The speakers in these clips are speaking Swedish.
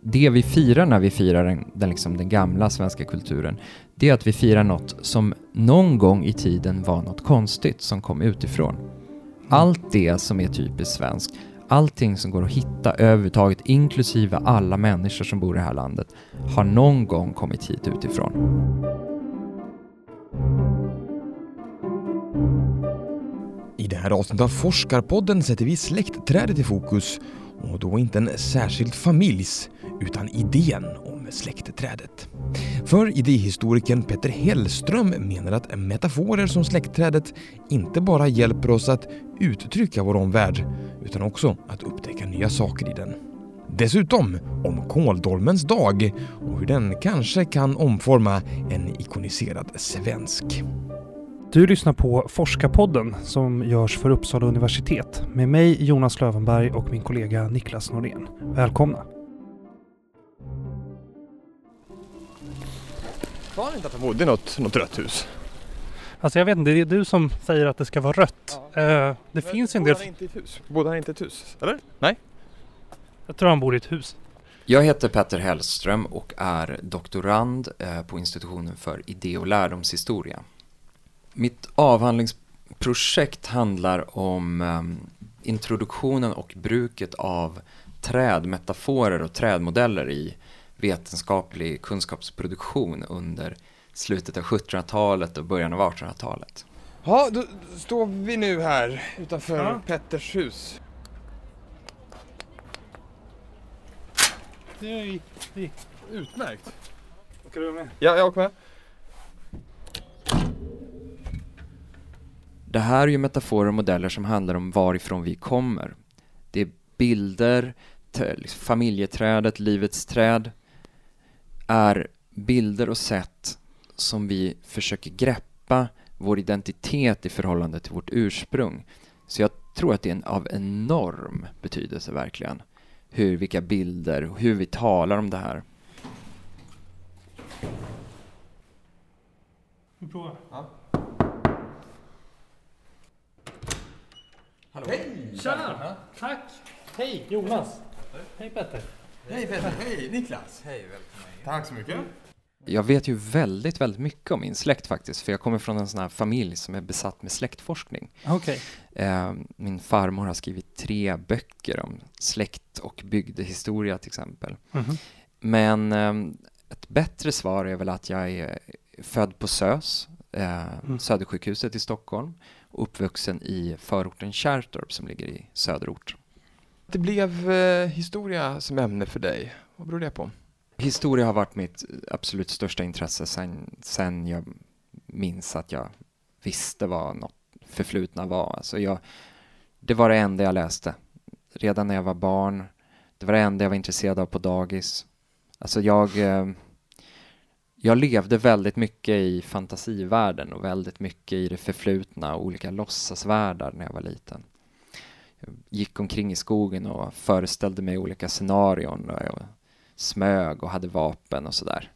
Det vi firar när vi firar den, den, liksom den gamla svenska kulturen, det är att vi firar något som någon gång i tiden var något konstigt som kom utifrån. Allt det som är typiskt svenskt, allting som går att hitta överhuvudtaget, inklusive alla människor som bor i det här landet, har någon gång kommit hit utifrån. I det här avsnittet av Forskarpodden sätter vi släktträdet i fokus och då inte en särskild familjs utan idén om släktträdet. För idéhistorikern Petter Hellström menar att metaforer som släktträdet inte bara hjälper oss att uttrycka vår omvärld utan också att upptäcka nya saker i den. Dessutom om kåldolmens dag och hur den kanske kan omforma en ikoniserad svensk. Du lyssnar på Forskarpodden som görs för Uppsala universitet med mig Jonas Lövenberg och min kollega Niklas Norén. Välkomna! Sa inte att han bodde i något, något rött hus? Alltså jag vet inte, det är du som säger att det ska vara rött. Ja. Eh, det Men finns ju en del... Han inte i ett hus? Bodde han inte i ett hus? Eller? Nej? Jag tror han bor i ett hus. Jag heter Petter Hellström och är doktorand eh, på institutionen för idé och lärdomshistoria. Mitt avhandlingsprojekt handlar om um, introduktionen och bruket av trädmetaforer och trädmodeller i vetenskaplig kunskapsproduktion under slutet av 1700-talet och början av 1800-talet. Ja, då står vi nu här utanför ja. Petters hus. Det gick. Utmärkt. Åker du med? Ja, jag åker med. Det här är ju metaforer och modeller som handlar om varifrån vi kommer. Det är bilder, liksom familjeträdet, livets träd, är bilder och sätt som vi försöker greppa vår identitet i förhållande till vårt ursprung. Så jag tror att det är en, av enorm betydelse verkligen. Hur, vilka bilder, hur vi talar om det här. Vi provar. Ja. Hallå. Hej! Tjena! Tack! Hej Jonas! Hej Petter! Hej Petter! Hej Niklas! Hej, välkommen Tack så mycket! Jag vet ju väldigt, väldigt mycket om min släkt faktiskt, för jag kommer från en sån här familj som är besatt med släktforskning. Okay. Eh, min farmor har skrivit tre böcker om släkt och bygdehistoria till exempel. Mm -hmm. Men eh, ett bättre svar är väl att jag är född på SÖS, eh, mm. Södersjukhuset i Stockholm, och uppvuxen i förorten Kärrtorp som ligger i söderort. Det blev eh, historia som ämne för dig. Vad beror det på? Historia har varit mitt absolut största intresse sen, sen jag minns att jag visste vad något förflutna var. Alltså jag, det var det enda jag läste. Redan när jag var barn. Det var det enda jag var intresserad av på dagis. Alltså jag, eh, jag levde väldigt mycket i fantasivärlden och väldigt mycket i det förflutna och olika låtsasvärldar när jag var liten. Jag gick omkring i skogen och föreställde mig olika scenarion och jag smög och hade vapen och sådär.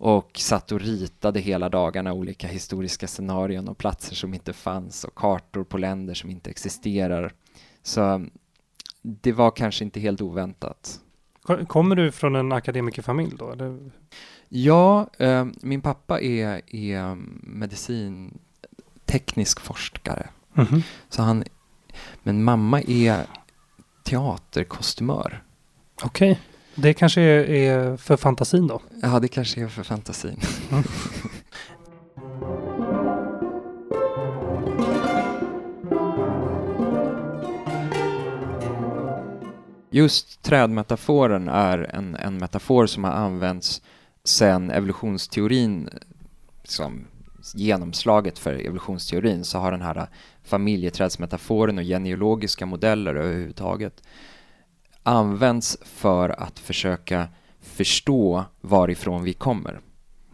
Och satt och ritade hela dagarna olika historiska scenarion och platser som inte fanns och kartor på länder som inte existerar. Så mm, det var kanske inte helt oväntat. Kommer du från en akademikerfamilj då? Eller? Ja, eh, min pappa är, är medicin teknisk forskare. Mm -hmm. Så han, men mamma är teaterkostymör. Okej. Okay. Det kanske är för fantasin då? Ja, det kanske är för fantasin. Mm. Just trädmetaforen är en, en metafor som har använts sen evolutionsteorin, liksom, genomslaget för evolutionsteorin, så har den här familjeträdsmetaforen och genealogiska modeller överhuvudtaget används för att försöka förstå varifrån vi kommer.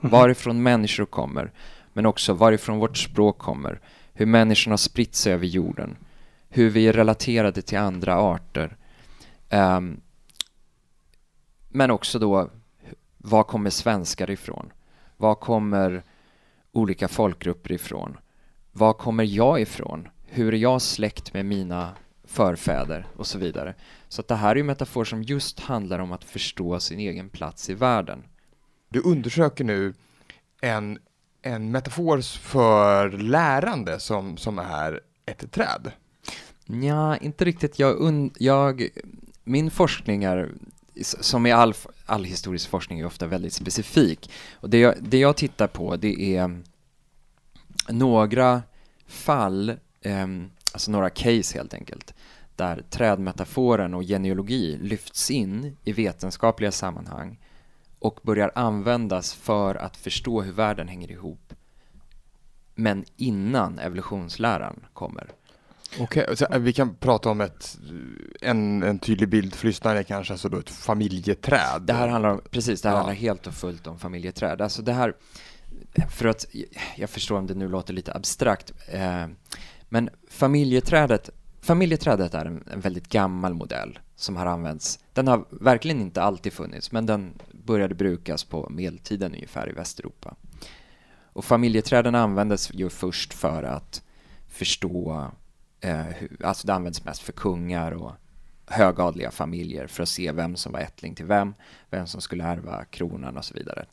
Mhm. Varifrån människor kommer, men också varifrån vårt språk kommer, hur människorna har spritt sig över jorden, hur vi är relaterade till andra arter. Um, men också då, var kommer svenskar ifrån? Var kommer olika folkgrupper ifrån? Var kommer jag ifrån? Hur är jag släkt med mina förfäder och så vidare. Så att det här är ju metafor som just handlar om att förstå sin egen plats i världen. Du undersöker nu en, en metafor för lärande som, som är ett träd. Ja, inte riktigt. Jag, und jag min forskning är, som i all, all historisk forskning, är ofta väldigt specifik. Och det jag, det jag tittar på, det är mm, några fall, eh, alltså några case helt enkelt, där trädmetaforen och genealogi lyfts in i vetenskapliga sammanhang och börjar användas för att förstå hur världen hänger ihop, men innan evolutionsläran kommer. Okej, okay, vi kan prata om ett, en, en tydlig bild för lyssnare kanske, alltså då ett familjeträd. Det här handlar, precis, det här ja. handlar helt och fullt om familjeträd. Alltså det här, för att, jag förstår om det nu låter lite abstrakt, eh, men familjeträdet, familjeträdet är en, en, väldigt gammal modell som har använts. Den har verkligen inte alltid funnits, men den började brukas på medeltiden ungefär i Västeuropa. Och familjeträden användes ju först för att förstå eh, Eh, alltså det används mest för kungar och högadliga familjer för att se vem som var ättling till vem, vem som skulle ärva kronan och så vidare.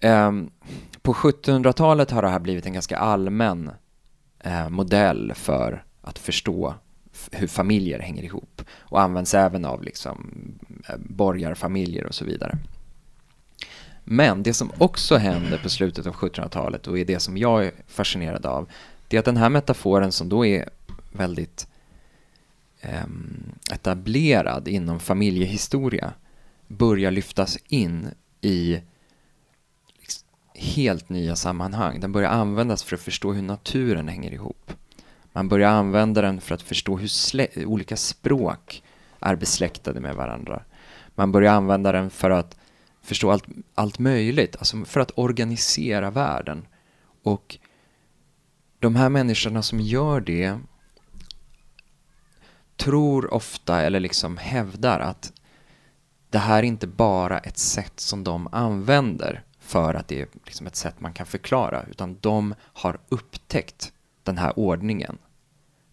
Ehm, på 1700-talet har det här blivit en ganska allmän eh, modell för att förstå hur familjer hänger ihop och används även av liksom, eh, borgarfamiljer och så vidare. Men det som också händer på slutet av 1700-talet och är det som jag är fascinerad av det är att den här metaforen som då är väldigt eh, etablerad inom familjehistoria börjar lyftas in i liksom helt nya sammanhang. Den börjar användas för att förstå hur naturen hänger ihop. Man börjar använda den för att förstå hur olika språk är besläktade med varandra. Man börjar använda den för att förstå allt, allt möjligt, alltså för att organisera världen. Och de här människorna som gör det tror ofta, eller liksom hävdar att det här är inte bara ett sätt som de använder för att det är liksom ett sätt man kan förklara, utan de har upptäckt den här ordningen.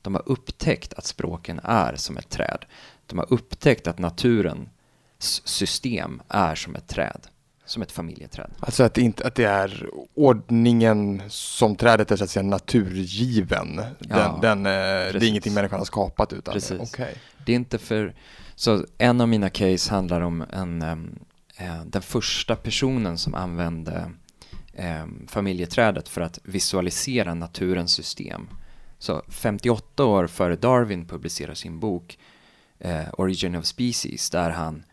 De har upptäckt att språken är som ett träd. De har upptäckt att naturens system är som ett träd som ett familjeträd. Alltså att det, inte, att det är ordningen som trädet är så att säga naturgiven. Den, ja, den, eh, det är ingenting människan har skapat utan precis. Okay. Det är inte för, så en av mina case handlar om en, eh, den första personen som använde familjeträdet för att visualisera naturens system. Så 58 år före Darwin publicerar sin bok eh, Origin of Species där han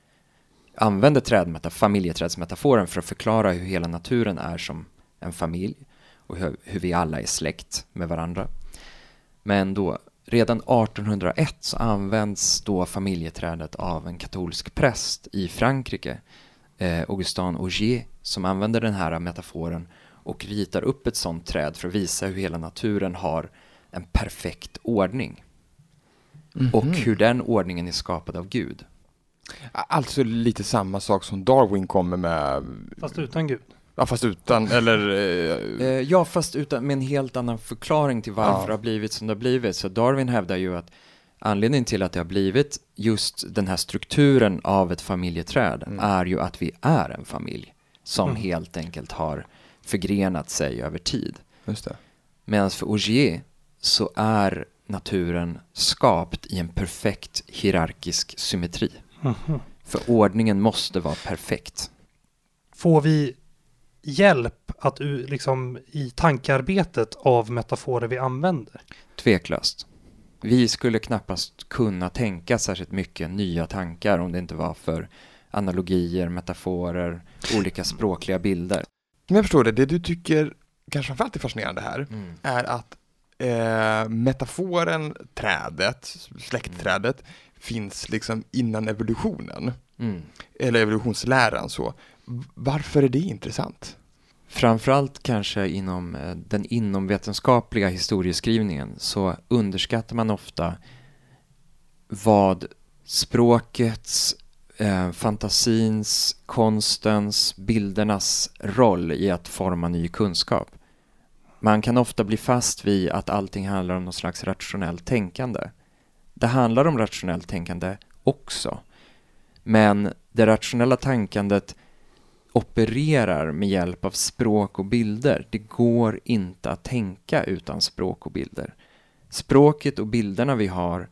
använder trädmeta, familjeträdsmetaforen för att förklara hur hela naturen är som en familj och hur, hur vi alla är släkt med varandra. Men då, redan 1801 så används då familjeträdet av en katolsk präst i Frankrike, eh, Augustin Augier, som använder den här metaforen och ritar upp ett sånt träd för att visa hur hela naturen har en perfekt ordning. Mm -hmm. Och hur den ordningen är skapad av Gud. Alltså lite samma sak som Darwin kommer med. Fast utan Gud. Ja, fast utan, eller? Eh... eh ja, fast utan, med en helt annan förklaring till varför ja. det har blivit som det har blivit. Så Darwin hävdar ju att anledningen till att det har blivit just den här strukturen av ett familjeträd mm. är ju att vi är en familj som mm. helt enkelt har förgrenat sig över tid. Medan för Augier så är naturen skapt i en perfekt hierarkisk symmetri. Mm. För ordningen måste vara perfekt. Får vi hjälp att liksom i tankearbetet av metaforer vi använder? Tveklöst. Vi skulle knappast kunna tänka särskilt mycket nya tankar om det inte var för analogier, metaforer, olika språkliga bilder. Om jag förstår det, det du tycker kanske framförallt är fascinerande här mm. är att eh, metaforen trädet, släktträdet, mm finns liksom innan evolutionen. Mm. Eller evolutionsläran så. Varför är det intressant? Framförallt kanske inom eh, den inomvetenskapliga historieskrivningen så underskattar man ofta vad språkets, eh, fantasins, konstens, bildernas roll i att forma ny kunskap. Man kan ofta bli fast vid att allting handlar om någon slags rationellt tänkande. Det handlar om rationellt tänkande också. Men det rationella tänkandet opererar med hjälp av språk och bilder. Det går inte att tänka utan språk och bilder. Språket och bilderna vi har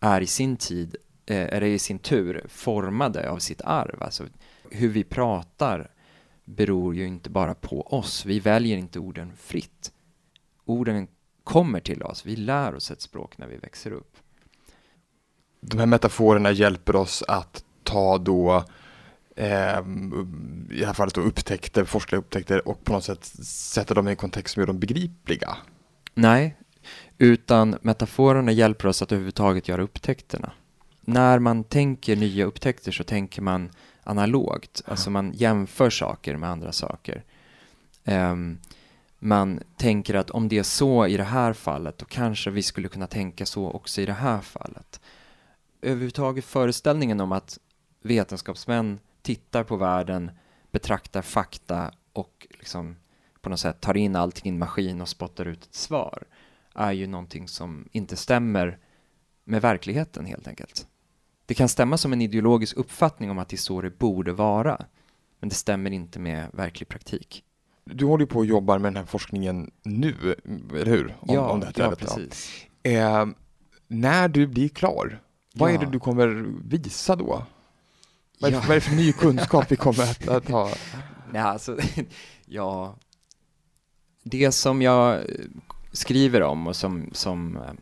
är i sin tid, eh, är i sin tur formade av sitt arv. Alltså hur vi pratar beror ju inte bara på oss. Vi väljer inte orden fritt. Orden kommer till oss. Vi lär oss ett språk när vi växer upp. De här metaforerna hjälper oss att ta då eh, i det här fallet då upptäckter, forskliga upptäckter och på något sätt sätta dem i en kontext som gör dem begripliga. Nej, utan metaforerna hjälper oss att överhuvudtaget göra upptäckterna. När man tänker nya upptäckter så tänker man analogt, alltså man jämför saker med andra saker. Um, man tänker att om det är så i det här fallet, då kanske vi skulle kunna tänka så också i det här fallet. Överhuvudtaget föreställningen om att vetenskapsmän tittar på världen, betraktar fakta och liksom på något sätt tar in allting i en maskin och spottar ut ett svar är ju någonting som inte stämmer med verkligheten helt enkelt. Det kan stämma som en ideologisk uppfattning om att det är så det borde vara, men det stämmer inte med verklig praktik. Du håller ju på och jobbar med den här forskningen nu, eller hur? Om, ja, om det här ja, precis. Eh, när du blir klar, vad ja. är det du kommer visa då? Vad är, ja. vad är det för ny kunskap vi kommer att, att ha? Nej, alltså, ja, det som jag skriver om och som, som, eh,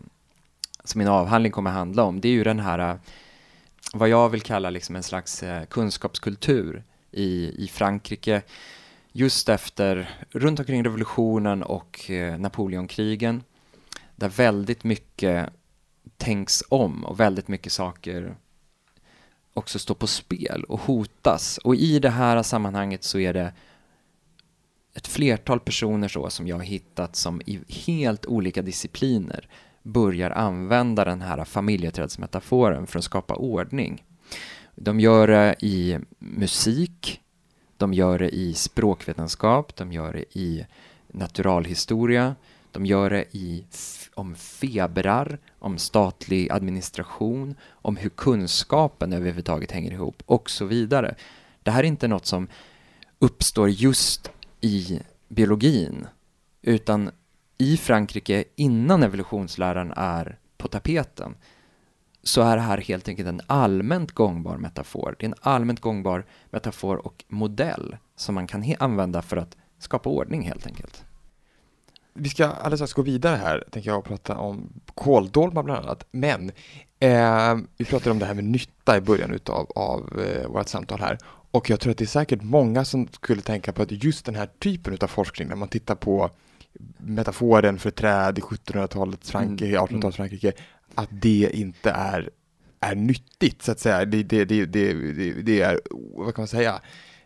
som min avhandling kommer handla om, det är ju den här, eh, vad jag vill kalla liksom en slags eh, kunskapskultur i, i Frankrike, just efter, runt omkring revolutionen och Napoleonkrigen, där väldigt mycket tänks om och väldigt mycket saker också står på spel och hotas. Och i det här sammanhanget så är det ett flertal personer så som jag har hittat som i helt olika discipliner börjar använda den här familjeträdsmetaforen för att skapa ordning. De gör det i musik, de gör det i språkvetenskap, de gör det i naturalhistoria, de gör det i, om febrar, om statlig administration, om hur kunskapen överhuvudtaget hänger ihop och så vidare. Det här är inte något som uppstår just i biologin utan i Frankrike innan evolutionsläran är på tapeten så är det här helt enkelt en allmänt gångbar metafor. Det är en allmänt gångbar metafor och modell som man kan använda för att skapa ordning helt enkelt. Vi ska alldeles strax gå vidare här, tänker jag, och prata om kåldolmar bland annat. Men eh, vi pratade om det här med nytta i början utav, av eh, vårt samtal här. Och jag tror att det är säkert många som skulle tänka på att just den här typen av forskning, när man tittar på metaforen för träd i 1700-talets Frankrike, mm. 1800-talets Frankrike, att det inte är, är nyttigt, så att säga. Det, det, det, det, det är, vad kan man säga,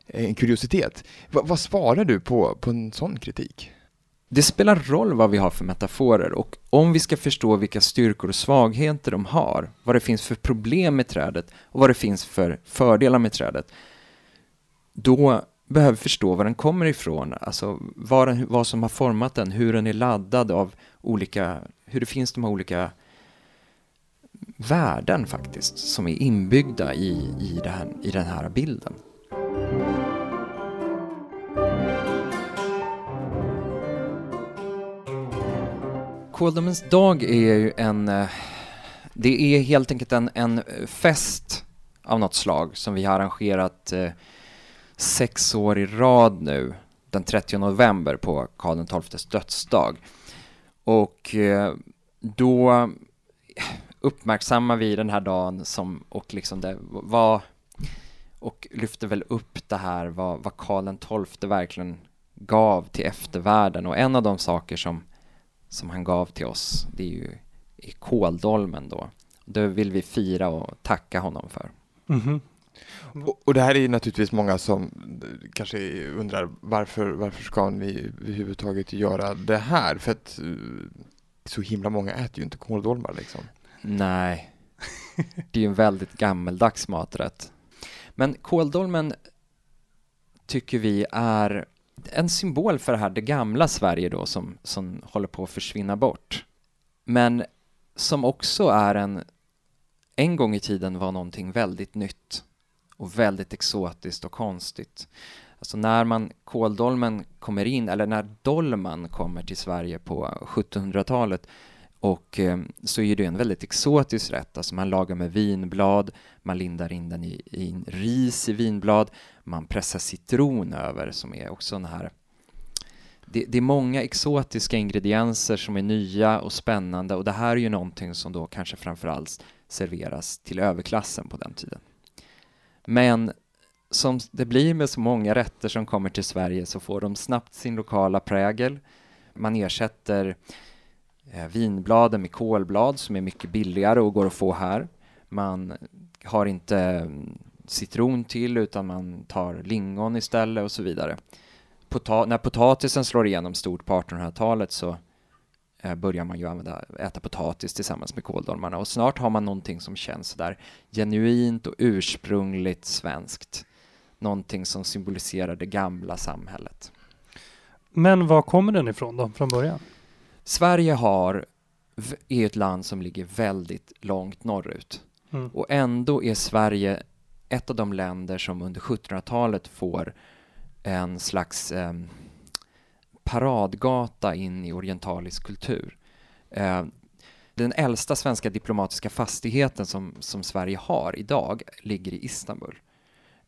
en kuriositet. Va, vad svarar du på, på en sån kritik? Det spelar roll vad vi har för metaforer och om vi ska förstå vilka styrkor och svagheter de har, vad det finns för problem med trädet och vad det finns för fördelar med trädet, då behöver vi förstå var den kommer ifrån, alltså vad, den, vad som har format den, hur den är laddad av olika, hur det finns de här olika värden faktiskt som är inbyggda i, i, här, i den här bilden. Kåldomens dag är ju en, eh, det är helt enkelt en, en fest av något slag som vi har arrangerat eh, sex år i rad nu, den 30 november på Karl XIIs dödsdag. Och eh, då uppmärksammar vi den här dagen som, och liksom det var, och lyfter väl upp det här vad, vad Karl XII verkligen gav till eftervärlden och en av de saker som, som han gav till oss, det är ju i kåldolmen då. Det vill vi fira och tacka honom för. Mm -hmm. Och, och, det här är ju naturligtvis många som kanske undrar varför, varför ska vi överhuvudtaget göra det här? För att eh, så himla många äter ju inte kåldolmar liksom. Nej, det är ju en väldigt gammeldags maträtt. Men kåldolmen tycker vi är en symbol för det här, det gamla Sverige då som, som håller på att försvinna bort. Men som också är en en gång i tiden var någonting väldigt nytt och väldigt exotiskt och konstigt. Alltså när man kåldolmen kommer in, eller när dolman kommer till Sverige på 1700-talet och eh, så är det en väldigt exotisk rätt, alltså man lagar med vinblad, man lindar in den i, i ris i vinblad, man pressar citron över som är också den här det, det, är många exotiska ingredienser som är nya och spännande och det här är ju någonting som då kanske framförallt serveras till överklassen på den tiden. Men som det blir med så många rätter som kommer till Sverige så får de snabbt sin lokala prägel. Man ersätter eh, vinbladen med kolblad som är mycket billigare och går att få här. Man har inte mm, citron till utan man tar lingon istället och så vidare. Pota när potatisen slår igenom stort på 1800-talet så eh, börjar man ju använda, äta potatis tillsammans med kåldolmarna och snart har man någonting som känns sådär genuint och ursprungligt svenskt. Någonting som symboliserar det gamla samhället. Men var kommer den ifrån då, från början? Sverige har, är ett land som ligger väldigt långt norrut. Mm. Och ändå är Sverige ett av de länder som under 1700-talet får en slags eh, paradgata in i orientalisk kultur. Eh, den äldsta svenska diplomatiska fastigheten som, som Sverige har idag ligger i Istanbul.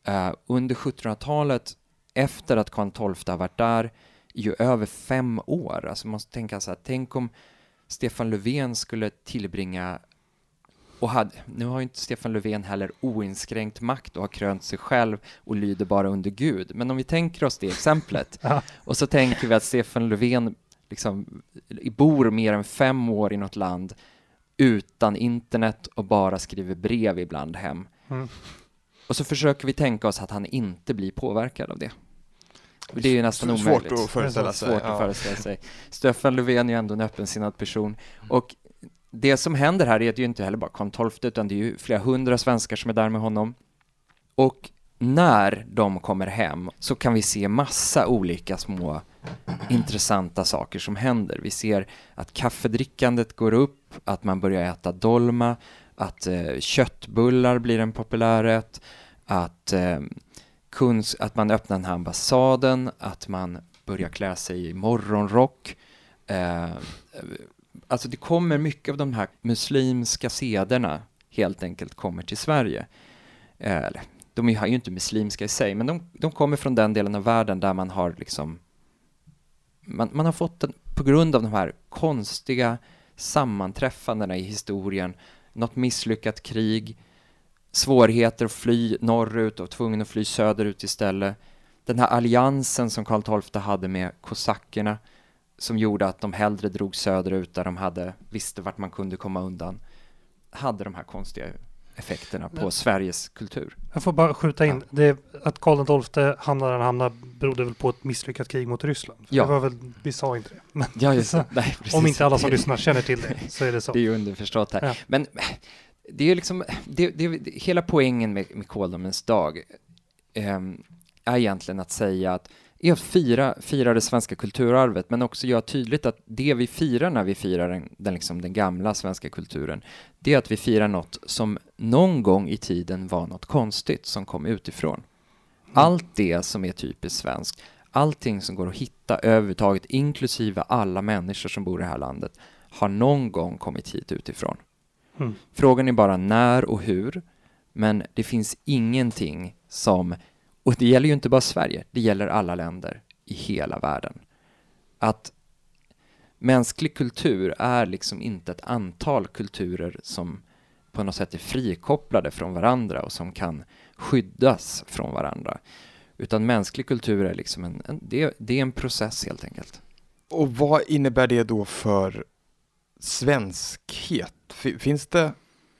Eh, under 1700-talet, efter att Karl XII har varit där, i ju över fem år. Alltså man måste tänka så här, tänk om Stefan Löfven skulle tillbringa och hade, nu har ju inte Stefan Löfven heller oinskränkt makt och har krönt sig själv och lyder bara under Gud. Men om vi tänker oss det exemplet och så tänker vi att Stefan Löfven liksom bor mer än fem år i något land utan internet och bara skriver brev ibland hem. Mm. Och så försöker vi tänka oss att han inte blir påverkad av det. Det är ju nästan omöjligt. Svårt att föreställa sig. Svårt ja. att föreställa sig. Stefan Löfven är ju ändå en öppensinnad person. Och det som händer här är att det ju inte heller bara Karl XII, utan det är ju flera hundra svenskar som är där med honom. Och när de kommer hem så kan vi se massa olika små intressanta saker som händer. Vi ser att kaffedrickandet går upp, att man börjar äta dolma, att eh, köttbullar blir en populärrätt, att, eh, kunst, att man öppnar den här ambassaden, att man börjar klä sig i morgonrock. Eh, alltså det kommer mycket av de här muslimska sederna helt enkelt kommer till Sverige. Eh, eller, de är ju inte muslimska i sig, men de, de kommer från den delen av världen där man har liksom man, man har fått den, på grund av de här konstiga sammanträffandena i historien något misslyckat krig, svårigheter att fly norrut och tvungen att fly söderut istället. Den här alliansen som Karl XII hade med kosackerna som gjorde att de hellre drog söderut där de hade, visste vart man kunde komma undan, hade de här konstiga effekterna på Men, Sveriges kultur. Jag får bara skjuta in, ja. det, att Karl XII hamnade där han hamnade berodde väl på ett misslyckat krig mot Ryssland? ja. Det var väl, vi sa inte det. Men ja, just det. Nej, om inte alla som lyssnar känner till det så är det så. Det är ju underförstått här. Ja. Men det är liksom, det, det, hela poängen med, med Kåldomens dag eh, är egentligen att säga att är att fira, fira det svenska kulturarvet, men också göra tydligt att det vi firar när vi firar den, den, liksom, den gamla svenska kulturen, det är att vi firar något som någon gång i tiden var något konstigt som kom utifrån. Mm. Allt det som är typiskt svenskt, allting som går att hitta överhuvudtaget, inklusive alla människor som bor i det här landet, har någon gång kommit hit utifrån. Mm. Frågan är bara när och hur, men det finns ingenting som och det gäller ju inte bara Sverige, det gäller alla länder i hela världen. Att mänsklig kultur är liksom inte ett antal kulturer som på något sätt är frikopplade från varandra och som kan skyddas från varandra. Utan mänsklig kultur är liksom en, en det, det, är en process helt enkelt. Och vad innebär det då för svenskhet? Finns det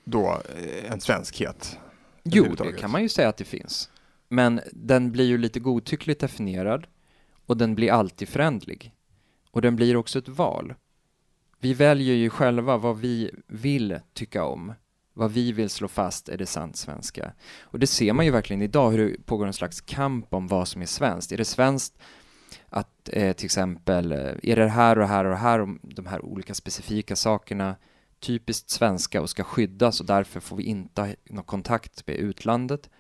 då eh, en svenskhet? Jo, det kan man ju säga att det finns. Men den blir ju lite godtyckligt definierad och den blir alltid förändlig. Och den blir också ett val. Vi väljer ju själva vad vi vill tycka om, vad vi vill slå fast är det sant svenska. Och det ser man ju verkligen idag hur det pågår en slags kamp om vad som är svenskt. Är det svenskt att eh, till exempel, eh, är det här och här och här, om de här olika specifika sakerna typiskt svenska och ska skyddas och därför får vi inte ha någon kontakt med utlandet?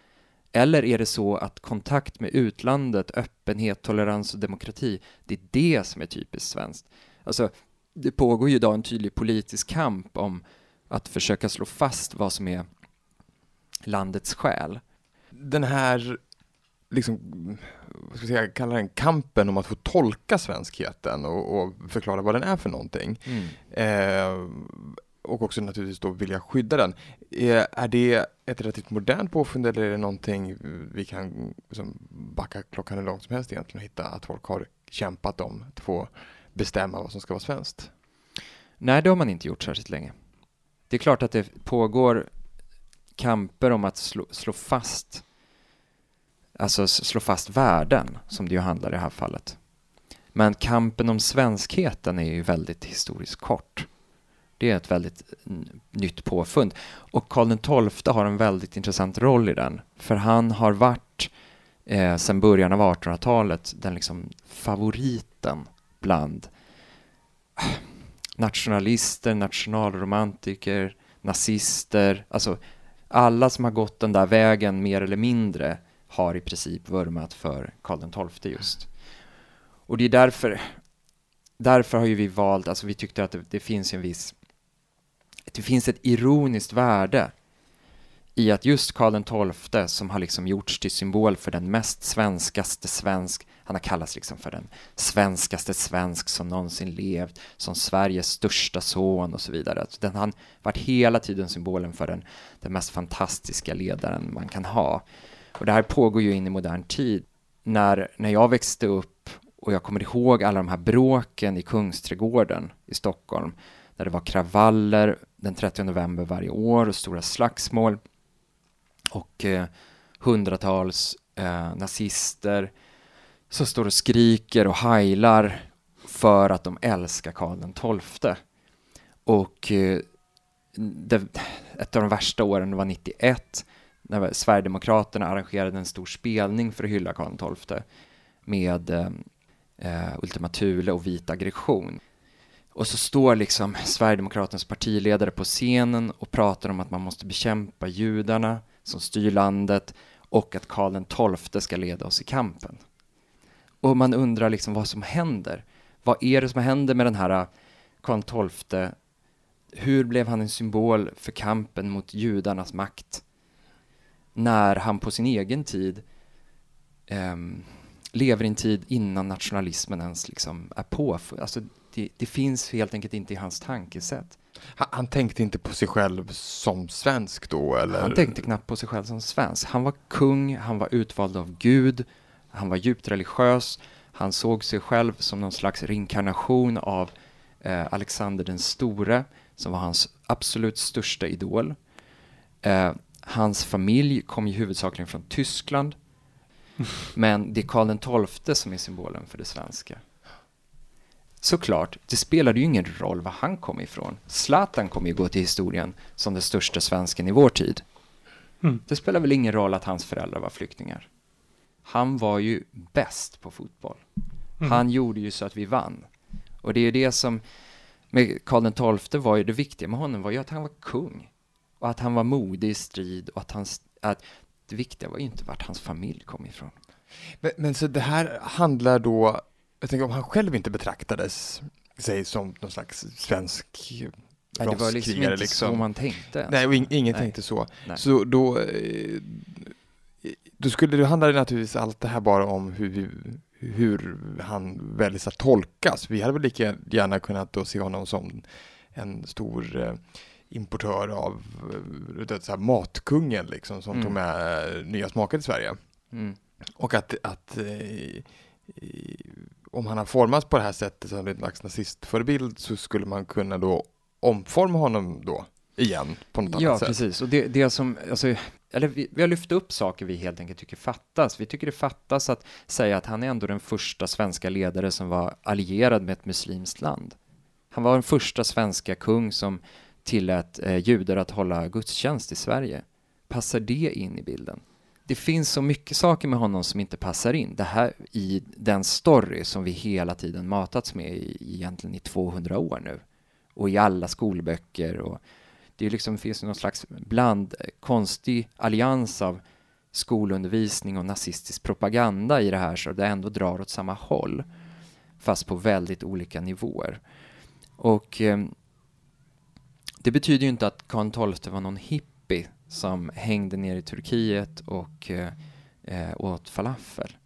Eller är det så att kontakt med utlandet, öppenhet, tolerans och demokrati, det är det som är typiskt svenskt? Alltså, det pågår ju idag en tydlig politisk kamp om att försöka slå fast vad som är landets själ. Den här, liksom, vad ska jag säga, kalla den kampen om att få tolka svenskheten och, och förklara vad den är för någonting. Mm. Eh, och också naturligtvis då vilja skydda den. Är, är det ett relativt modernt påfund eller är det någonting vi kan liksom, backa klockan hur långt som helst egentligen och hitta att folk har kämpat om att få bestämma vad som ska vara svenskt? Nej, det har man inte gjort särskilt länge. Det är klart att det pågår kamper om att slå, slå fast alltså slå fast värden, som det ju handlar i det här fallet. Men kampen om svenskheten är ju väldigt historiskt kort. Det är ett väldigt mm, nytt påfund. Och Karl XII har en väldigt intressant roll i den, för han har varit eh, sedan början av 1800-talet den liksom favoriten bland nationalister, nationalromantiker, nazister, alltså alla som har gått den där vägen mer eller mindre har i princip vurmat för Karl XII just. Och det är därför, därför har ju vi valt, alltså vi tyckte att det, det finns en viss, det finns ett ironiskt värde i att just Karl XII, som har liksom gjorts till symbol för den mest svenskaste svensk, han har kallats liksom för den svenskaste svensk som någonsin levt, som Sveriges största son och så vidare. Alltså den, har varit hela tiden symbolen för den, den mest fantastiska ledaren man kan ha. Och det här pågår ju in i modern tid. När, när jag växte upp och jag kommer ihåg alla de här bråken i Kungsträdgården i Stockholm, där det var kravaller den 30 november varje år och stora slagsmål och eh, hundratals eh, nazister som står och skriker och heilar för att de älskar Karl XII. Och eh, det, ett av de värsta åren var 91 när Sverigedemokraterna arrangerade en stor spelning för att hylla Karl XII med eh, eh, Ultima Thule och vit aggression. Och så står liksom Sverigedemokraternas partiledare på scenen och pratar om att man måste bekämpa judarna som styr landet och att Karl XII ska leda oss i kampen. Och man undrar liksom vad som händer. Vad är det som händer med den här äh, Karl XII? Hur blev han en symbol för kampen mot judarnas makt? När han på sin egen tid um, lever i en tid innan nationalismen ens liksom är på. Alltså det, det, finns helt enkelt inte i hans tankesätt. Han, han, tänkte inte på sig själv som svensk då eller? Han tänkte knappt på sig själv som svensk. Han var kung, han var utvald av Gud, han var djupt religiös, han såg sig själv som någon slags reinkarnation av eh, Alexander den store, som var hans absolut största idol. Eh, hans familj kom ju huvudsakligen från Tyskland, men det är Karl XII som är symbolen för det svenska. Såklart, det spelade ju ingen roll var han kom ifrån. Zlatan kommer ju gå till historien som den största svensken i vår tid. Mm. Det spelar väl ingen roll att hans föräldrar var flyktingar han var ju bäst på fotboll. Mm. Han gjorde ju så att vi vann. Och det är det som, med Karl XII var ju det viktiga med honom var ju att han var kung. Och att han var modig i strid och att, han, att det viktiga var ju inte vart hans familj kom ifrån. Men, men så det här handlar då, jag tänker om han själv inte betraktades sig som någon slags svensk Nej, det var liksom inte liksom. så man tänkte. Nej, och in, ingen Nej. tänkte så. Nej. Så då, eh, då skulle det handla naturligtvis allt det här bara om hur, hur han väljs att tolkas. Vi hade väl lika gärna kunnat då se honom som en stor eh, importör av eh, så här, matkungen liksom, som mm. tog med eh, nya smaker till Sverige. Mm. Och att, att eh, om han har formats på det här sättet som en slags nazistförebild så skulle man kunna då omforma honom då igen på något ja, annat sätt. Ja, precis. Och det, det som, alltså, eller vi, vi, har lyft upp saker vi helt enkelt tycker fattas. Vi tycker det fattas att säga att han är ändå den första svenska ledare som var allierad med ett muslimskt land. Han var den första svenska kung som tillät eh, judar att hålla gudstjänst i Sverige. Passar det in i bilden? Det finns så mycket saker med honom som inte passar in. Det här i den story som vi hela tiden matats med i, egentligen i 200 år nu. och i alla skolböcker. Och det liksom finns någon slags bland eh, konstig allians av skolundervisning och nazistisk propaganda i det här så det ändå drar åt samma håll fast på väldigt olika nivåer. Och eh, det betyder ju inte att Karl XII var någon hippie som hängde ner i Turkiet och eh, eh, åt falafel.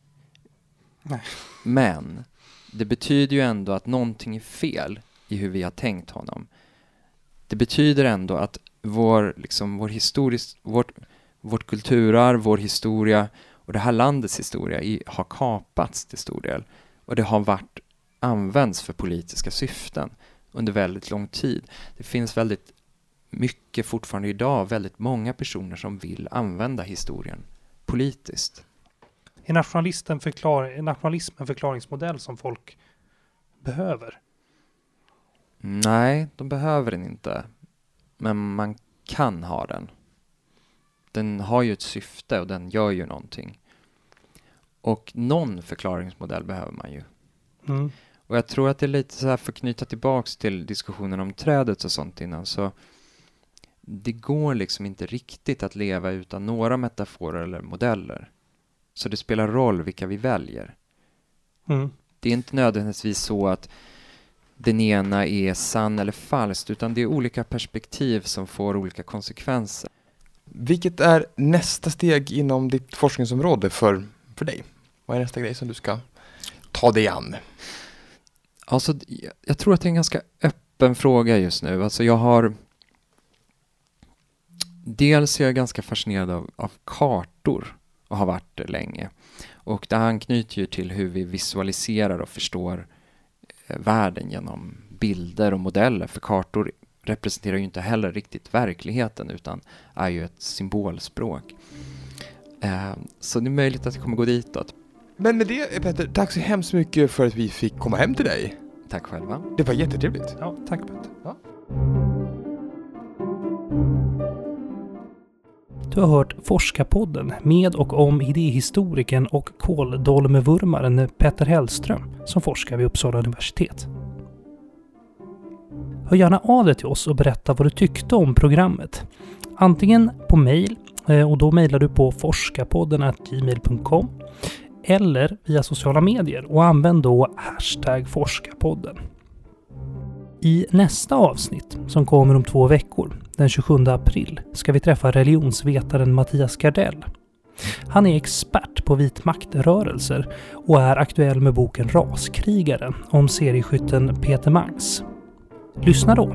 Nej. Men det betyder ju ändå att någonting är fel i hur vi har tänkt honom. Det betyder ändå att vår, liksom, vår historisk, vårt, vårt kulturarv, vår historia och det här landets historia i, har kapats till stor del. Och det har varit används för politiska syften under väldigt lång tid. Det finns väldigt mycket fortfarande idag, väldigt många personer som vill använda historien politiskt. Är nationalisten förklar, är nationalism en förklaringsmodell som folk behöver? Nej, de behöver den inte. Men man kan ha den. Den har ju ett syfte och den gör ju någonting. Och någon förklaringsmodell behöver man ju. Mm. Och jag tror att det är lite så här, för att knyta tillbaks till diskussionen om trädet och sånt innan, så det går liksom inte riktigt att leva utan några metaforer eller modeller. Så det spelar roll vilka vi väljer. Mm. Det är inte nödvändigtvis så att den ena är sann eller falskt, utan det är olika perspektiv som får olika konsekvenser. Vilket är nästa steg inom ditt forskningsområde för, för dig? Vad är nästa grej som du ska ta dig an? Alltså, jag- tror att det är en ganska öppen fråga just nu. Alltså jag har... Dels är jag ganska fascinerad av, av kartor och har varit det länge. Och det anknyter ju till hur vi visualiserar och förstår eh, världen genom bilder och modeller. För kartor representerar ju inte heller riktigt verkligheten utan är ju ett symbolspråk. Eh, så det är möjligt att jag kommer gå ditåt. Men med det Petter, tack så hemskt mycket för att vi fick komma hem till dig. Tack själva. Det var jättetrevligt. Ja, tack Petter. Ja. Du har hört Forskarpodden med och om idéhistorikern och kåldolmevurmaren Petter Hellström som forskar vid Uppsala universitet. Hör gärna av dig till oss och berätta vad du tyckte om programmet. Antingen på mejl, eh, och då mejlar du på forskarpodden gmail.com eller via sociala medier och använd då hashtag forskarpodden. I nästa avsnitt, som kommer om två veckor, den 27 april, ska vi träffa religionsvetaren Mattias Gardell. Han är expert på vitmaktrörelser och är aktuell med boken Raskrigaren om serieskytten Peter Mangs. Lyssna då!